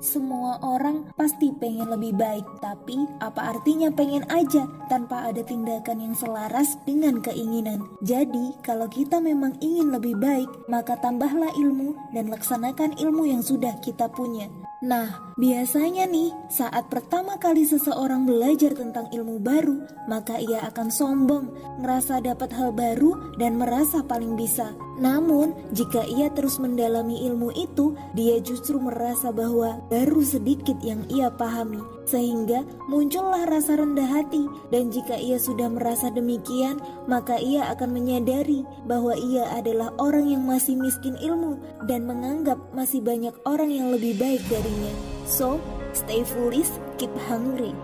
Semua orang pasti pengen lebih baik, tapi apa artinya pengen aja tanpa ada tindakan yang selaras dengan keinginan? Jadi, kalau kita memang ingin lebih baik, maka tambahlah ilmu dan laksanakan ilmu yang sudah kita punya. Nah, biasanya nih, saat pertama kali seseorang belajar tentang ilmu baru, maka ia akan sombong, merasa dapat hal baru, dan merasa paling bisa. Namun, jika ia terus mendalami ilmu itu, dia justru merasa bahwa baru sedikit yang ia pahami, sehingga muncullah rasa rendah hati. Dan jika ia sudah merasa demikian, maka ia akan menyadari bahwa ia adalah orang yang masih miskin ilmu dan menganggap masih banyak orang yang lebih baik darinya. So, stay foolish, keep hungry.